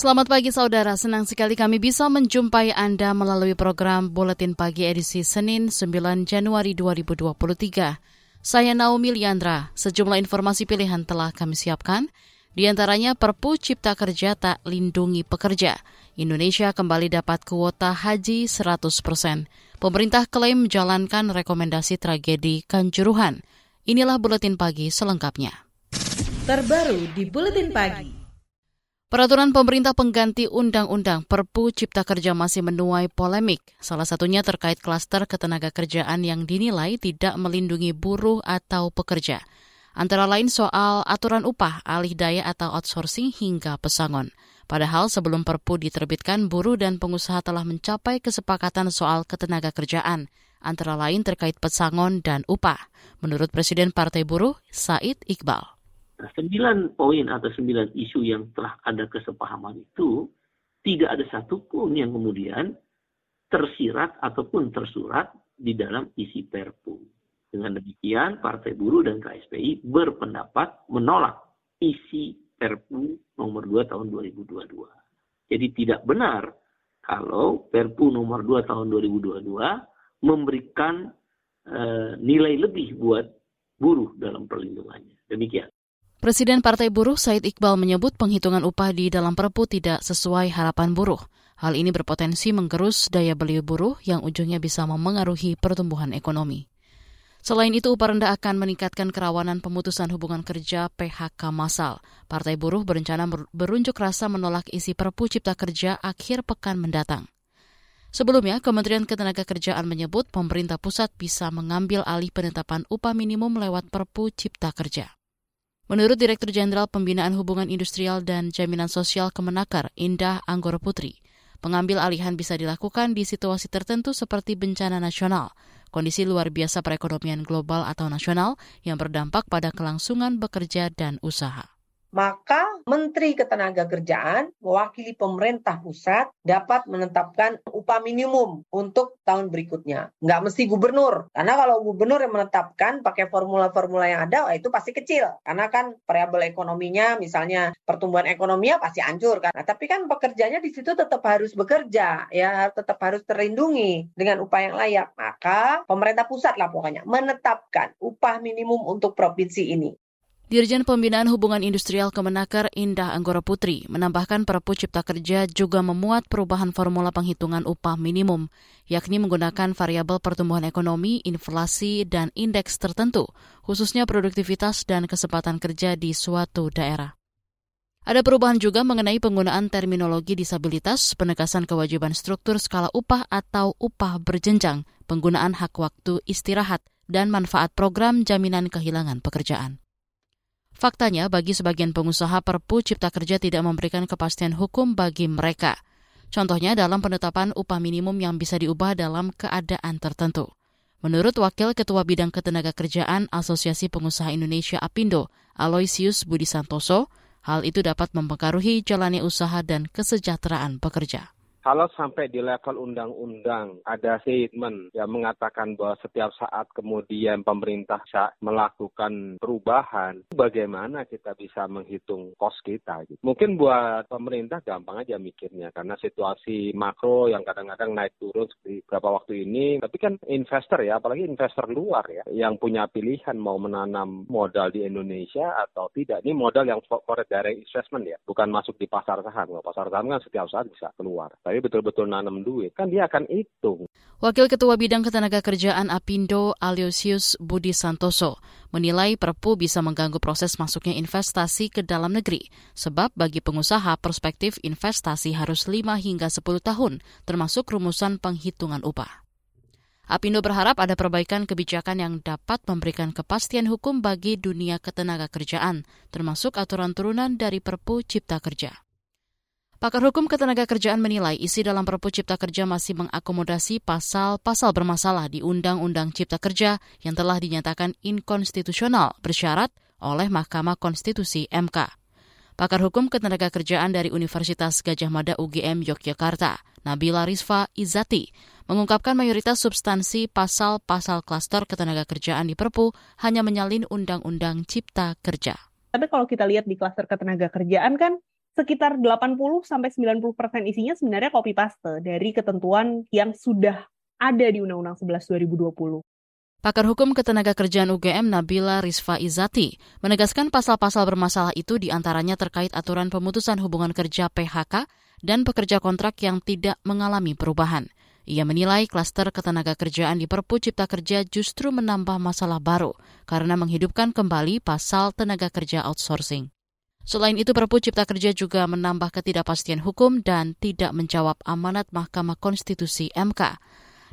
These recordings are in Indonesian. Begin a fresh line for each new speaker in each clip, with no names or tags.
Selamat pagi saudara, senang sekali kami bisa menjumpai Anda melalui program Buletin Pagi edisi Senin 9 Januari 2023. Saya Naomi Liandra, sejumlah informasi pilihan telah kami siapkan, di antaranya Perpu Cipta Kerja tak lindungi pekerja. Indonesia kembali dapat kuota haji 100%. Pemerintah klaim menjalankan rekomendasi tragedi Kanjuruhan. Inilah Buletin Pagi selengkapnya.
Terbaru di Buletin Pagi.
Peraturan pemerintah pengganti Undang-Undang Perpu Cipta Kerja masih menuai polemik. Salah satunya terkait klaster ketenaga kerjaan yang dinilai tidak melindungi buruh atau pekerja. Antara lain soal aturan upah, alih daya atau outsourcing hingga pesangon. Padahal sebelum Perpu diterbitkan, buruh dan pengusaha telah mencapai kesepakatan soal ketenaga kerjaan, antara lain terkait pesangon dan upah. Menurut Presiden Partai Buruh, Said Iqbal.
Nah, sembilan poin atau sembilan isu yang telah ada kesepahaman itu tidak ada satupun yang kemudian tersirat ataupun tersurat di dalam isi Perpu. Dengan demikian, Partai Buruh dan KSPI berpendapat menolak isi Perpu nomor 2 tahun 2022. Jadi tidak benar kalau Perpu nomor 2 tahun 2022 memberikan uh, nilai lebih buat buruh dalam perlindungannya. Demikian.
Presiden Partai Buruh Said Iqbal menyebut penghitungan upah di dalam Perpu tidak sesuai harapan buruh. Hal ini berpotensi menggerus daya beli buruh yang ujungnya bisa memengaruhi pertumbuhan ekonomi. Selain itu, upah rendah akan meningkatkan kerawanan pemutusan hubungan kerja PHK massal. Partai Buruh berencana berunjuk rasa menolak isi Perpu Cipta Kerja akhir pekan mendatang. Sebelumnya, Kementerian Ketenagakerjaan menyebut pemerintah pusat bisa mengambil alih penetapan upah minimum lewat Perpu Cipta Kerja. Menurut Direktur Jenderal Pembinaan Hubungan Industrial dan Jaminan Sosial Kemenakar, Indah Anggoro Putri, pengambil alihan bisa dilakukan di situasi tertentu seperti bencana nasional, kondisi luar biasa perekonomian global atau nasional yang berdampak pada kelangsungan bekerja dan usaha
maka Menteri Ketenagakerjaan mewakili pemerintah pusat dapat menetapkan upah minimum untuk tahun berikutnya. Nggak mesti gubernur, karena kalau gubernur yang menetapkan pakai formula-formula yang ada, itu pasti kecil. Karena kan variabel ekonominya, misalnya pertumbuhan ekonominya pasti hancur kan. Nah, tapi kan pekerjanya di situ tetap harus bekerja, ya tetap harus terlindungi dengan upah yang layak. Maka pemerintah pusat lah pokoknya menetapkan upah minimum untuk provinsi ini.
Dirjen Pembinaan Hubungan Industrial Kemenaker Indah Anggora Putri menambahkan Perpu Cipta Kerja juga memuat perubahan formula penghitungan upah minimum, yakni menggunakan variabel pertumbuhan ekonomi, inflasi, dan indeks tertentu, khususnya produktivitas dan kesempatan kerja di suatu daerah. Ada perubahan juga mengenai penggunaan terminologi disabilitas, penekasan kewajiban struktur skala upah atau upah berjenjang, penggunaan hak waktu istirahat, dan manfaat program jaminan kehilangan pekerjaan. Faktanya, bagi sebagian pengusaha Perpu Cipta Kerja tidak memberikan kepastian hukum bagi mereka. Contohnya dalam penetapan upah minimum yang bisa diubah dalam keadaan tertentu. Menurut Wakil Ketua Bidang Ketenagakerjaan Asosiasi Pengusaha Indonesia Apindo, Aloysius Budi Santoso, hal itu dapat mempengaruhi jalannya usaha dan kesejahteraan pekerja
kalau sampai di level undang-undang ada statement yang mengatakan bahwa setiap saat kemudian pemerintah melakukan perubahan, bagaimana kita bisa menghitung kos kita? Gitu. Mungkin buat pemerintah gampang aja mikirnya karena situasi makro yang kadang-kadang naik turun seperti beberapa waktu ini. Tapi kan investor ya, apalagi investor luar ya, yang punya pilihan mau menanam modal di Indonesia atau tidak. Ini modal yang foreign direct investment ya, bukan masuk di pasar saham. Pasar saham kan setiap saat bisa keluar tapi betul-betul nanam duit, kan dia akan hitung.
Wakil Ketua Bidang Ketenagakerjaan Apindo Aliosius Budi Santoso menilai Perpu bisa mengganggu proses masuknya investasi ke dalam negeri, sebab bagi pengusaha perspektif investasi harus 5 hingga 10 tahun, termasuk rumusan penghitungan upah. Apindo berharap ada perbaikan kebijakan yang dapat memberikan kepastian hukum bagi dunia ketenagakerjaan, termasuk aturan turunan dari Perpu Cipta Kerja. Pakar hukum ketenaga kerjaan menilai isi dalam Perpu Cipta Kerja masih mengakomodasi pasal-pasal bermasalah di Undang-Undang Cipta Kerja yang telah dinyatakan inkonstitusional bersyarat oleh Mahkamah Konstitusi MK. Pakar hukum ketenaga kerjaan dari Universitas Gajah Mada UGM Yogyakarta, Nabila Rizfa Izati, mengungkapkan mayoritas substansi pasal-pasal klaster ketenaga kerjaan di Perpu hanya menyalin Undang-Undang Cipta Kerja.
Tapi kalau kita lihat di klaster ketenaga kerjaan kan sekitar 80 sampai 90 persen isinya sebenarnya copy paste dari ketentuan yang sudah ada di Undang-Undang 11 2020.
Pakar Hukum Ketenaga Kerjaan UGM Nabila Rizfa Izati menegaskan pasal-pasal bermasalah itu di antaranya terkait aturan pemutusan hubungan kerja PHK dan pekerja kontrak yang tidak mengalami perubahan. Ia menilai klaster ketenaga kerjaan di Perpu Cipta Kerja justru menambah masalah baru karena menghidupkan kembali pasal tenaga kerja outsourcing. Selain itu, Perpu Cipta Kerja juga menambah ketidakpastian hukum dan tidak menjawab amanat Mahkamah Konstitusi MK.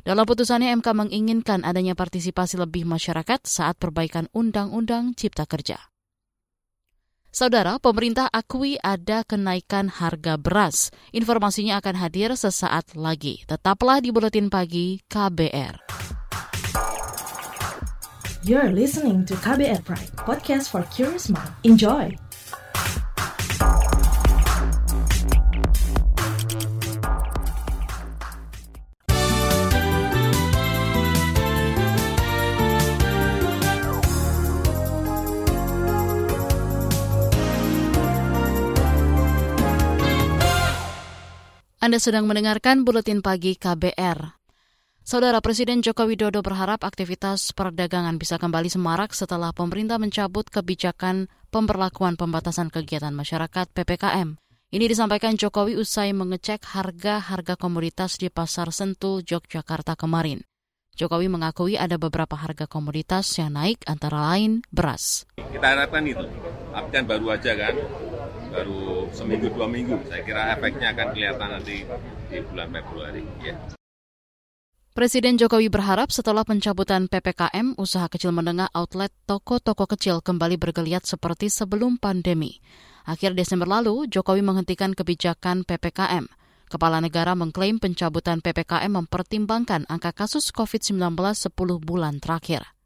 Dalam putusannya, MK menginginkan adanya partisipasi lebih masyarakat saat perbaikan Undang-Undang Cipta Kerja. Saudara, pemerintah akui ada kenaikan harga beras. Informasinya akan hadir sesaat lagi. Tetaplah di Buletin Pagi KBR.
You're listening to KBR Pride, podcast for curious mind. Enjoy!
Anda sedang mendengarkan Buletin Pagi KBR. Saudara Presiden Joko Widodo berharap aktivitas perdagangan bisa kembali semarak setelah pemerintah mencabut kebijakan pemberlakuan pembatasan kegiatan masyarakat PPKM. Ini disampaikan Jokowi usai mengecek harga-harga komoditas di Pasar Sentul, Yogyakarta kemarin. Jokowi mengakui ada beberapa harga komoditas yang naik antara lain beras.
Kita harapkan itu, tapi kan baru aja kan, baru seminggu dua minggu. Saya kira efeknya akan kelihatan nanti di bulan Februari. Ya.
Presiden Jokowi berharap setelah pencabutan PPKM, usaha kecil menengah outlet toko-toko kecil kembali bergeliat seperti sebelum pandemi. Akhir Desember lalu, Jokowi menghentikan kebijakan PPKM. Kepala negara mengklaim pencabutan PPKM mempertimbangkan angka kasus COVID-19 10 bulan terakhir.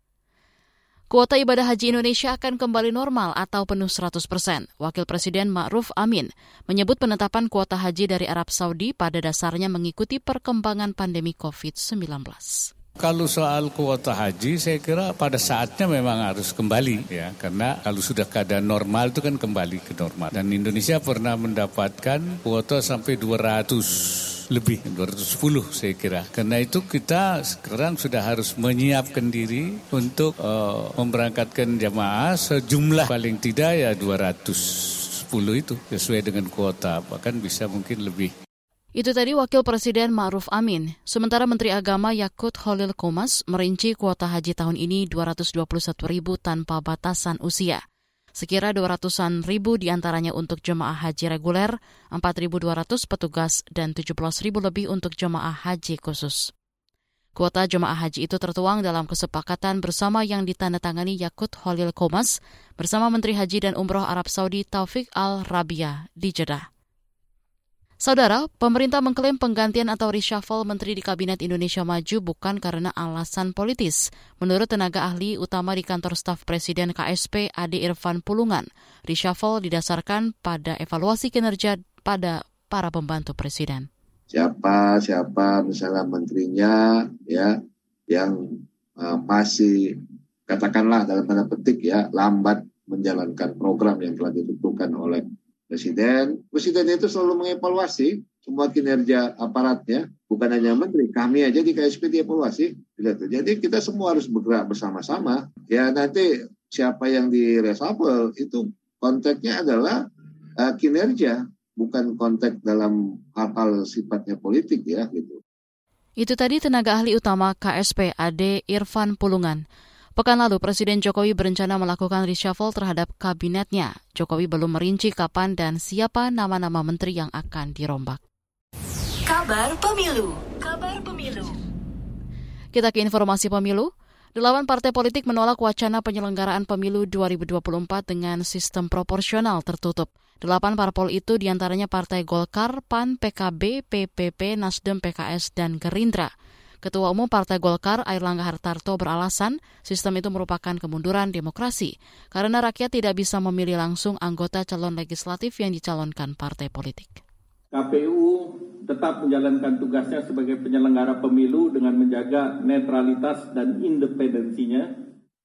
Kuota ibadah haji Indonesia akan kembali normal atau penuh 100 persen. Wakil Presiden Ma'ruf Amin menyebut penetapan kuota haji dari Arab Saudi pada dasarnya mengikuti perkembangan pandemi COVID-19.
Kalau soal kuota haji, saya kira pada saatnya memang harus kembali ya, karena kalau sudah keadaan normal itu kan kembali ke normal. Dan Indonesia pernah mendapatkan kuota sampai 200 lebih 210 saya kira. Karena itu kita sekarang sudah harus menyiapkan diri untuk uh, memberangkatkan jamaah sejumlah paling tidak ya 210 itu sesuai dengan kuota bahkan bisa mungkin lebih.
Itu tadi Wakil Presiden Ma'ruf Amin. Sementara Menteri Agama Yakut Holil Komas merinci kuota haji tahun ini 221 ribu tanpa batasan usia. Sekira 200-an ribu di antaranya untuk jemaah haji reguler, 4.200 petugas, dan 17 ribu lebih untuk jemaah haji khusus. Kuota jemaah haji itu tertuang dalam kesepakatan bersama yang ditandatangani Yakut Holil Komas bersama Menteri Haji dan Umroh Arab Saudi Taufik Al-Rabia di Jeddah. Saudara, pemerintah mengklaim penggantian atau reshuffle menteri di Kabinet Indonesia Maju bukan karena alasan politis. Menurut tenaga ahli utama di kantor staf Presiden KSP Ade Irfan Pulungan, reshuffle didasarkan pada evaluasi kinerja pada para pembantu presiden.
Siapa siapa misalnya menterinya ya yang uh, masih katakanlah dalam tanda petik ya lambat menjalankan program yang telah ditentukan oleh presiden. Presiden itu selalu mengevaluasi semua kinerja aparatnya, bukan hanya menteri. Kami aja di KSP dievaluasi. Jadi kita semua harus bergerak bersama-sama. Ya nanti siapa yang di reshuffle itu konteksnya adalah uh, kinerja, bukan konteks dalam hal-hal sifatnya politik ya gitu.
Itu tadi tenaga ahli utama KSP Ade Irfan Pulungan. Pekan lalu, Presiden Jokowi berencana melakukan reshuffle terhadap kabinetnya. Jokowi belum merinci kapan dan siapa nama-nama menteri yang akan dirombak.
Kabar Pemilu Kabar Pemilu
Kita ke informasi pemilu. Delapan partai politik menolak wacana penyelenggaraan pemilu 2024 dengan sistem proporsional tertutup. Delapan parpol itu di antaranya Partai Golkar, PAN, PKB, PPP, Nasdem, PKS, dan Gerindra. Ketua Umum Partai Golkar, Airlangga Hartarto beralasan sistem itu merupakan kemunduran demokrasi karena rakyat tidak bisa memilih langsung anggota calon legislatif yang dicalonkan partai politik.
KPU tetap menjalankan tugasnya sebagai penyelenggara pemilu dengan menjaga netralitas dan independensinya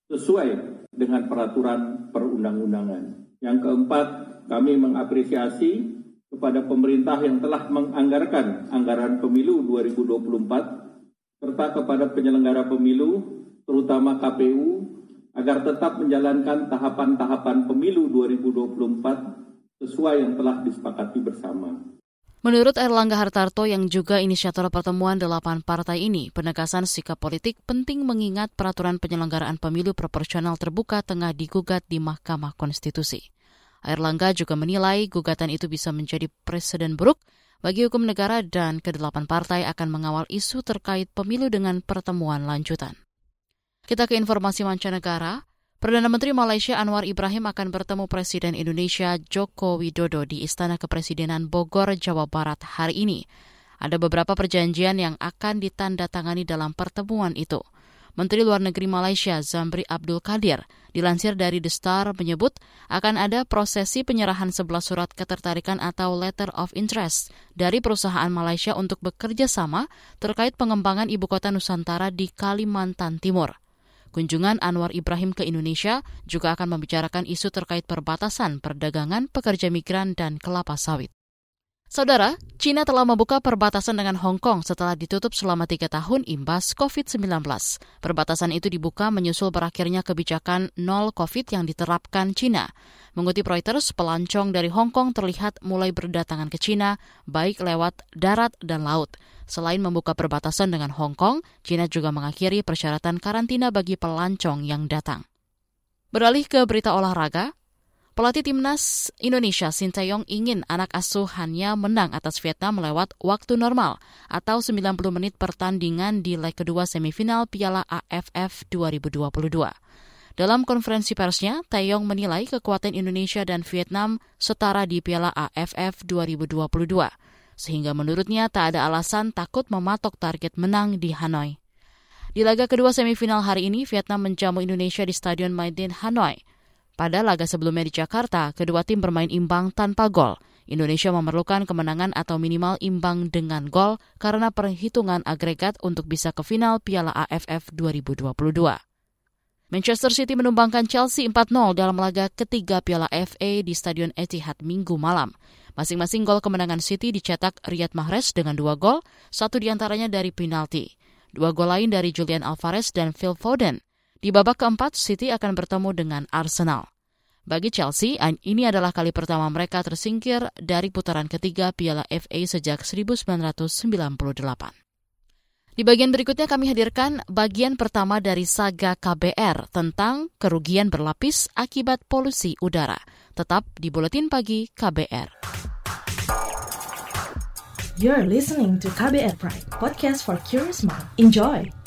sesuai dengan peraturan perundang-undangan. Yang keempat, kami mengapresiasi kepada pemerintah yang telah menganggarkan anggaran pemilu 2024 serta kepada penyelenggara pemilu, terutama KPU, agar tetap menjalankan tahapan-tahapan pemilu 2024 sesuai yang telah disepakati bersama.
Menurut Erlangga Hartarto yang juga inisiator pertemuan delapan partai ini, penegasan sikap politik penting mengingat peraturan penyelenggaraan pemilu proporsional terbuka tengah digugat di Mahkamah Konstitusi. Erlangga juga menilai gugatan itu bisa menjadi presiden buruk bagi hukum negara dan kedelapan partai akan mengawal isu terkait pemilu dengan pertemuan lanjutan. Kita ke informasi mancanegara. Perdana Menteri Malaysia Anwar Ibrahim akan bertemu Presiden Indonesia Joko Widodo di Istana Kepresidenan Bogor, Jawa Barat hari ini. Ada beberapa perjanjian yang akan ditandatangani dalam pertemuan itu. Menteri Luar Negeri Malaysia Zamri Abdul Kadir dilansir dari The Star menyebut akan ada prosesi penyerahan sebelah surat ketertarikan atau letter of interest dari perusahaan Malaysia untuk bekerja sama terkait pengembangan ibu kota Nusantara di Kalimantan Timur. Kunjungan Anwar Ibrahim ke Indonesia juga akan membicarakan isu terkait perbatasan perdagangan pekerja migran dan kelapa sawit. Saudara, China telah membuka perbatasan dengan Hong Kong setelah ditutup selama tiga tahun imbas COVID-19. Perbatasan itu dibuka menyusul berakhirnya kebijakan nol COVID yang diterapkan China. Mengutip Reuters, pelancong dari Hong Kong terlihat mulai berdatangan ke China, baik lewat darat dan laut. Selain membuka perbatasan dengan Hong Kong, China juga mengakhiri persyaratan karantina bagi pelancong yang datang. Beralih ke berita olahraga, Pelatih timnas Indonesia Sinteyong ingin anak asuhannya menang atas Vietnam lewat waktu normal atau 90 menit pertandingan di leg kedua semifinal Piala AFF 2022. Dalam konferensi persnya, Taeyong menilai kekuatan Indonesia dan Vietnam setara di Piala AFF 2022, sehingga menurutnya tak ada alasan takut mematok target menang di Hanoi. Di laga kedua semifinal hari ini, Vietnam menjamu Indonesia di Stadion Maidin Hanoi. Pada laga sebelumnya di Jakarta, kedua tim bermain imbang tanpa gol. Indonesia memerlukan kemenangan atau minimal imbang dengan gol karena perhitungan agregat untuk bisa ke final Piala AFF 2022. Manchester City menumbangkan Chelsea 4-0 dalam laga ketiga Piala FA di Stadion Etihad minggu malam. Masing-masing gol kemenangan City dicetak Riyad Mahrez dengan dua gol, satu di antaranya dari penalti. Dua gol lain dari Julian Alvarez dan Phil Foden. Di babak keempat, City akan bertemu dengan Arsenal. Bagi Chelsea, ini adalah kali pertama mereka tersingkir dari putaran ketiga Piala FA sejak 1998. Di bagian berikutnya kami hadirkan bagian pertama dari saga KBR tentang kerugian berlapis akibat polusi udara. Tetap di Buletin Pagi KBR.
You're listening to KBR Pride, podcast for curious mind. Enjoy!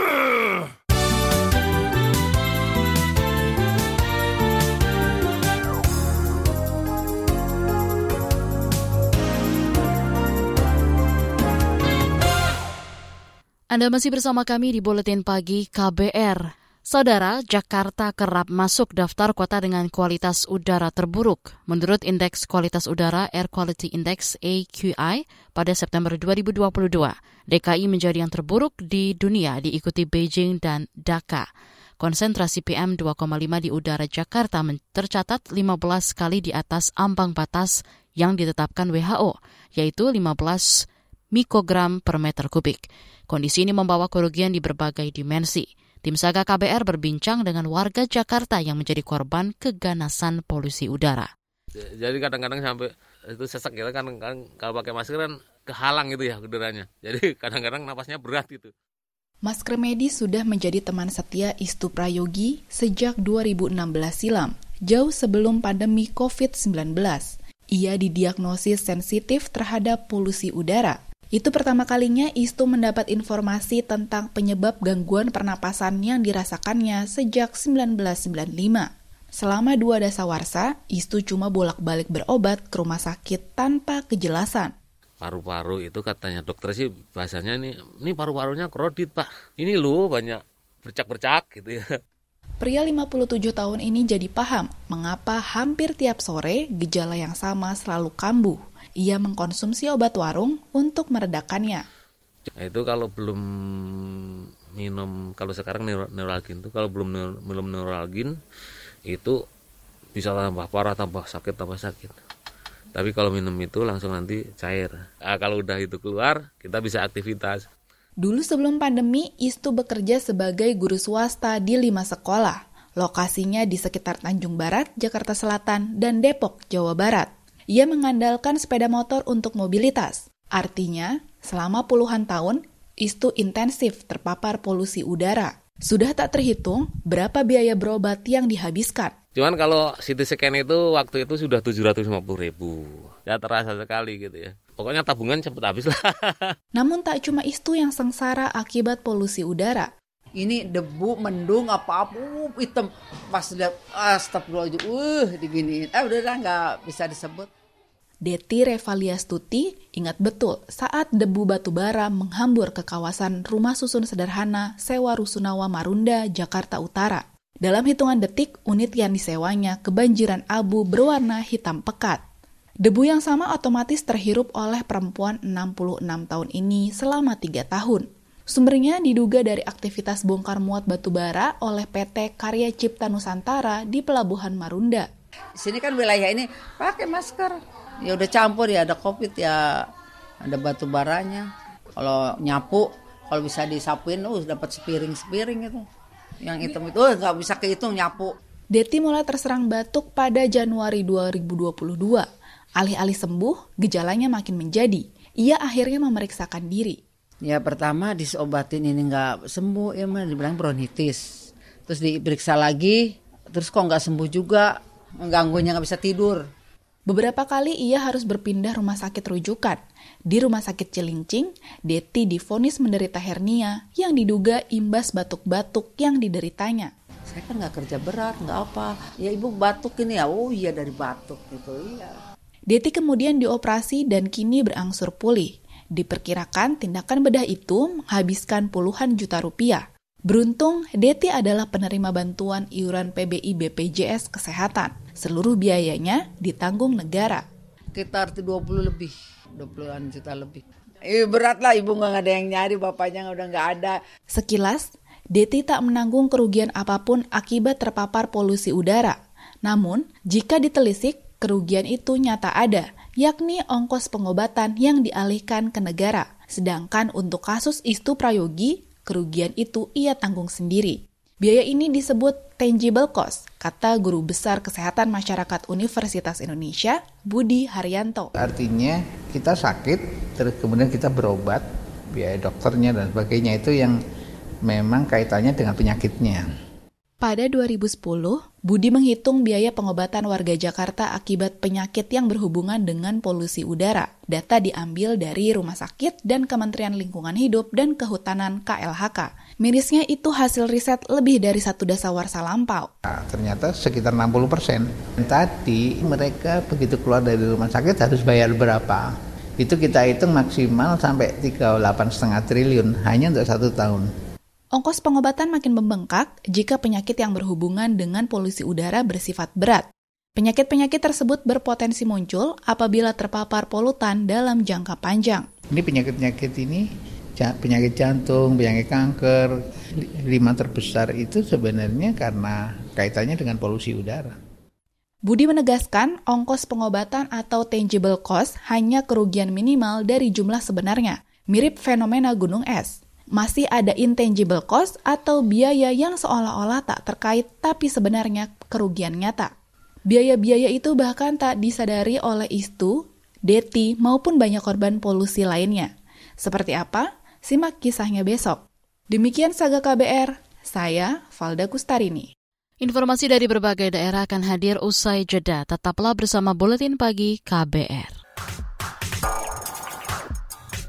Anda masih bersama kami di Buletin Pagi KBR. Saudara, Jakarta kerap masuk daftar kota dengan kualitas udara terburuk. Menurut Indeks Kualitas Udara Air Quality Index AQI pada September 2022, DKI menjadi yang terburuk di dunia diikuti Beijing dan Dhaka. Konsentrasi PM 2,5 di udara Jakarta tercatat 15 kali di atas ambang batas yang ditetapkan WHO, yaitu 15 mikrogram per meter kubik. Kondisi ini membawa kerugian di berbagai dimensi. Tim Saga KBR berbincang dengan warga Jakarta yang menjadi korban keganasan polusi udara.
Jadi kadang-kadang sampai itu sesek gitu kan, kan kalau pakai masker kan kehalang gitu ya udaranya. Jadi kadang-kadang napasnya berat gitu.
Masker medis sudah menjadi teman setia Istu Prayogi sejak 2016 silam, jauh sebelum pandemi COVID-19. Ia didiagnosis sensitif terhadap polusi udara itu pertama kalinya Istu mendapat informasi tentang penyebab gangguan pernapasan yang dirasakannya sejak 1995. Selama dua dasawarsa, Istu cuma bolak-balik berobat ke rumah sakit tanpa kejelasan.
Paru-paru itu katanya dokter sih bahasanya ini, ini paru-parunya krodit pak. Ini loh banyak bercak-bercak gitu ya.
Pria 57 tahun ini jadi paham mengapa hampir tiap sore gejala yang sama selalu kambuh ia mengkonsumsi obat warung untuk meredakannya.
Itu kalau belum minum, kalau sekarang neuralgin itu kalau belum minum neuralgin itu bisa tambah parah, tambah sakit, tambah sakit. Tapi kalau minum itu langsung nanti cair. Nah, kalau udah itu keluar, kita bisa aktivitas.
Dulu sebelum pandemi, Istu bekerja sebagai guru swasta di lima sekolah. Lokasinya di sekitar Tanjung Barat, Jakarta Selatan, dan Depok, Jawa Barat. Ia mengandalkan sepeda motor untuk mobilitas. Artinya, selama puluhan tahun, Istu intensif terpapar polusi udara. Sudah tak terhitung berapa biaya berobat yang dihabiskan.
Cuman kalau CT scan itu waktu itu sudah 750 ribu. Ya terasa sekali gitu ya. Pokoknya tabungan cepat habis lah.
Namun tak cuma Istu yang sengsara akibat polusi udara
ini debu mendung apa apa uh, hitam pas lihat astagfirullahaladzim uh diginiin eh udah nggak bisa disebut
Deti Revaliastuti ingat betul saat debu batu bara menghambur ke kawasan rumah susun sederhana sewa Rusunawa Marunda, Jakarta Utara. Dalam hitungan detik, unit yang disewanya kebanjiran abu berwarna hitam pekat. Debu yang sama otomatis terhirup oleh perempuan 66 tahun ini selama tiga tahun. Sumbernya diduga dari aktivitas bongkar muat batu bara oleh PT Karya Cipta Nusantara di Pelabuhan Marunda.
Di sini kan wilayah ini pakai masker, ya udah campur ya ada covid ya ada batu baranya kalau nyapu kalau bisa disapuin uh dapat sepiring sepiring itu yang hitam itu uh, nggak bisa kehitung nyapu
Deti mulai terserang batuk pada Januari 2022. Alih-alih sembuh, gejalanya makin menjadi. Ia akhirnya memeriksakan diri.
Ya pertama disobatin ini nggak sembuh, ya mah dibilang bronkitis. Terus diperiksa lagi, terus kok nggak sembuh juga, mengganggunya nggak bisa tidur.
Beberapa kali ia harus berpindah rumah sakit rujukan. Di rumah sakit Cilincing, Deti difonis menderita hernia yang diduga imbas batuk-batuk yang dideritanya.
Saya kan nggak kerja berat, nggak apa. Ya ibu batuk ini ya, oh iya dari batuk gitu, iya.
Deti kemudian dioperasi dan kini berangsur pulih. Diperkirakan tindakan bedah itu menghabiskan puluhan juta rupiah. Beruntung, Deti adalah penerima bantuan iuran PBI BPJS Kesehatan. Seluruh biayanya ditanggung negara.
Sekitar 20 lebih, 20-an juta lebih. Eh, berat lah ibu nggak ada yang nyari, bapaknya udah nggak ada.
Sekilas, Deti tak menanggung kerugian apa pun akibat terpapar polusi udara. Namun, jika ditelisik, kerugian itu nyata ada, yakni ongkos pengobatan yang dialihkan ke negara. Sedangkan untuk kasus Istu Prayogi, kerugian itu ia tanggung sendiri. Biaya ini disebut tangible cost, kata guru besar kesehatan masyarakat Universitas Indonesia, Budi Haryanto.
Artinya kita sakit, terus kemudian kita berobat, biaya dokternya dan sebagainya itu yang memang kaitannya dengan penyakitnya.
Pada 2010, Budi menghitung biaya pengobatan warga Jakarta akibat penyakit yang berhubungan dengan polusi udara. Data diambil dari Rumah Sakit dan Kementerian Lingkungan Hidup dan Kehutanan KLHK. Mirisnya itu hasil riset lebih dari satu dasawarsa lampau.
Nah, ternyata sekitar 60 persen. Tadi mereka begitu keluar dari rumah sakit harus bayar berapa? Itu kita hitung maksimal sampai 38,5 triliun hanya untuk satu tahun.
Ongkos pengobatan makin membengkak jika penyakit yang berhubungan dengan polusi udara bersifat berat. Penyakit-penyakit tersebut berpotensi muncul apabila terpapar polutan dalam jangka panjang.
Ini penyakit-penyakit ini penyakit jantung, penyakit kanker, lima terbesar itu sebenarnya karena kaitannya dengan polusi udara.
Budi menegaskan ongkos pengobatan atau tangible cost hanya kerugian minimal dari jumlah sebenarnya, mirip fenomena gunung es. Masih ada intangible cost atau biaya yang seolah-olah tak terkait tapi sebenarnya kerugian nyata. Biaya-biaya itu bahkan tak disadari oleh Istu, Deti, maupun banyak korban polusi lainnya. Seperti apa? Simak kisahnya besok. Demikian Saga KBR, saya Valda Kustarini.
Informasi dari berbagai daerah akan hadir usai jeda. Tetaplah bersama Buletin Pagi KBR.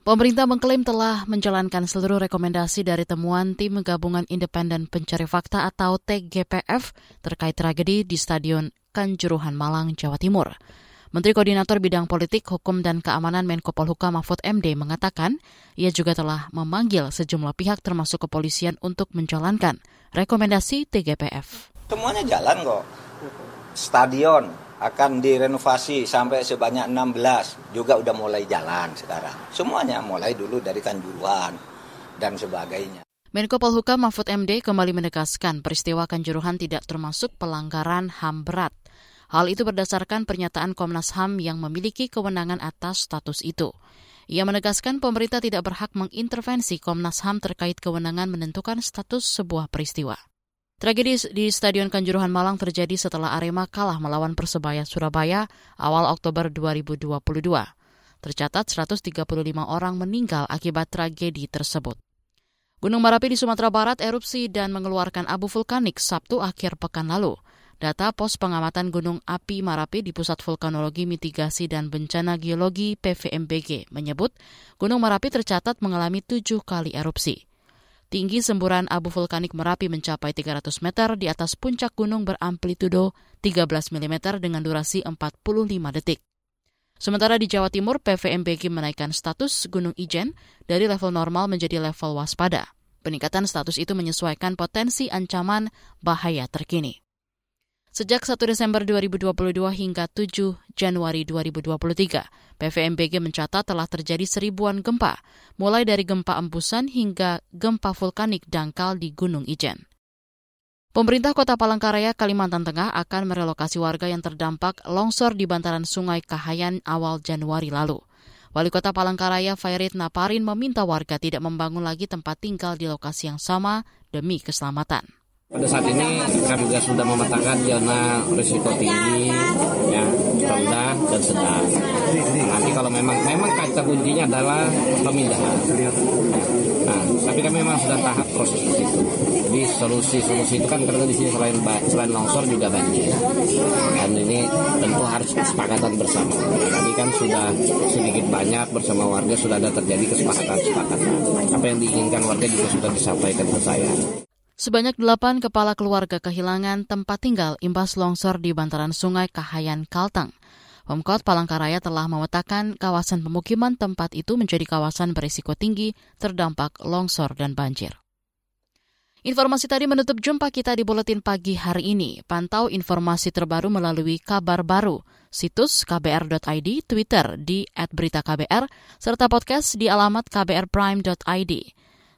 Pemerintah mengklaim telah menjalankan seluruh rekomendasi dari temuan Tim Gabungan Independen Pencari Fakta atau TGPF terkait tragedi di Stadion Kanjuruhan Malang, Jawa Timur. Menteri Koordinator Bidang Politik, Hukum, dan Keamanan Menko Polhukam Mahfud MD mengatakan ia juga telah memanggil sejumlah pihak termasuk kepolisian untuk menjalankan rekomendasi TGPF.
Semuanya jalan kok. Stadion, akan direnovasi sampai sebanyak 16 juga udah mulai jalan sekarang. Semuanya mulai dulu dari Kanjuruhan dan sebagainya.
Menko Polhukam Mahfud MD kembali menegaskan peristiwa Kanjuruhan tidak termasuk pelanggaran HAM berat. Hal itu berdasarkan pernyataan Komnas HAM yang memiliki kewenangan atas status itu. Ia menegaskan pemerintah tidak berhak mengintervensi Komnas HAM terkait kewenangan menentukan status sebuah peristiwa. Tragedi di Stadion Kanjuruhan Malang terjadi setelah Arema kalah melawan Persebaya Surabaya awal Oktober 2022. Tercatat 135 orang meninggal akibat tragedi tersebut. Gunung Merapi di Sumatera Barat erupsi dan mengeluarkan abu vulkanik Sabtu akhir pekan lalu. Data Pos Pengamatan Gunung Api Marapi di Pusat Vulkanologi Mitigasi dan Bencana Geologi PVMBG menyebut Gunung Merapi tercatat mengalami tujuh kali erupsi. Tinggi semburan abu vulkanik Merapi mencapai 300 meter di atas puncak gunung beramplitudo 13 mm dengan durasi 45 detik. Sementara di Jawa Timur, PVMBG menaikkan status Gunung Ijen dari level normal menjadi level waspada. Peningkatan status itu menyesuaikan potensi ancaman bahaya terkini. Sejak 1 Desember 2022 hingga 7 Januari 2023, PVMBG mencatat telah terjadi seribuan gempa, mulai dari gempa embusan hingga gempa vulkanik dangkal di Gunung Ijen. Pemerintah Kota Palangkaraya, Kalimantan Tengah akan merelokasi warga yang terdampak longsor di bantaran Sungai Kahayan awal Januari lalu. Wali Kota Palangkaraya, Fairit Naparin, meminta warga tidak membangun lagi tempat tinggal di lokasi yang sama demi keselamatan.
Pada saat ini kami juga sudah memetakan zona risiko tinggi, ya, rendah dan sedang. Nanti kalau memang memang kata kuncinya adalah pemindahan. Nah, tapi kami memang sudah tahap proses itu. Jadi solusi-solusi itu kan karena di sini selain selain longsor juga banjir. Dan ini tentu harus kesepakatan bersama. Tadi kan sudah sedikit banyak bersama warga sudah ada terjadi kesepakatan-kesepakatan. Apa yang diinginkan warga juga sudah disampaikan ke saya.
Sebanyak delapan kepala keluarga kehilangan tempat tinggal imbas longsor di bantaran sungai Kahayan, Kalteng. Pemkot Palangkaraya telah memetakan kawasan pemukiman tempat itu menjadi kawasan berisiko tinggi terdampak longsor dan banjir. Informasi tadi menutup jumpa kita di Buletin Pagi hari ini. Pantau informasi terbaru melalui kabar baru, situs kbr.id, Twitter di @beritaKBR, serta podcast di alamat kbrprime.id.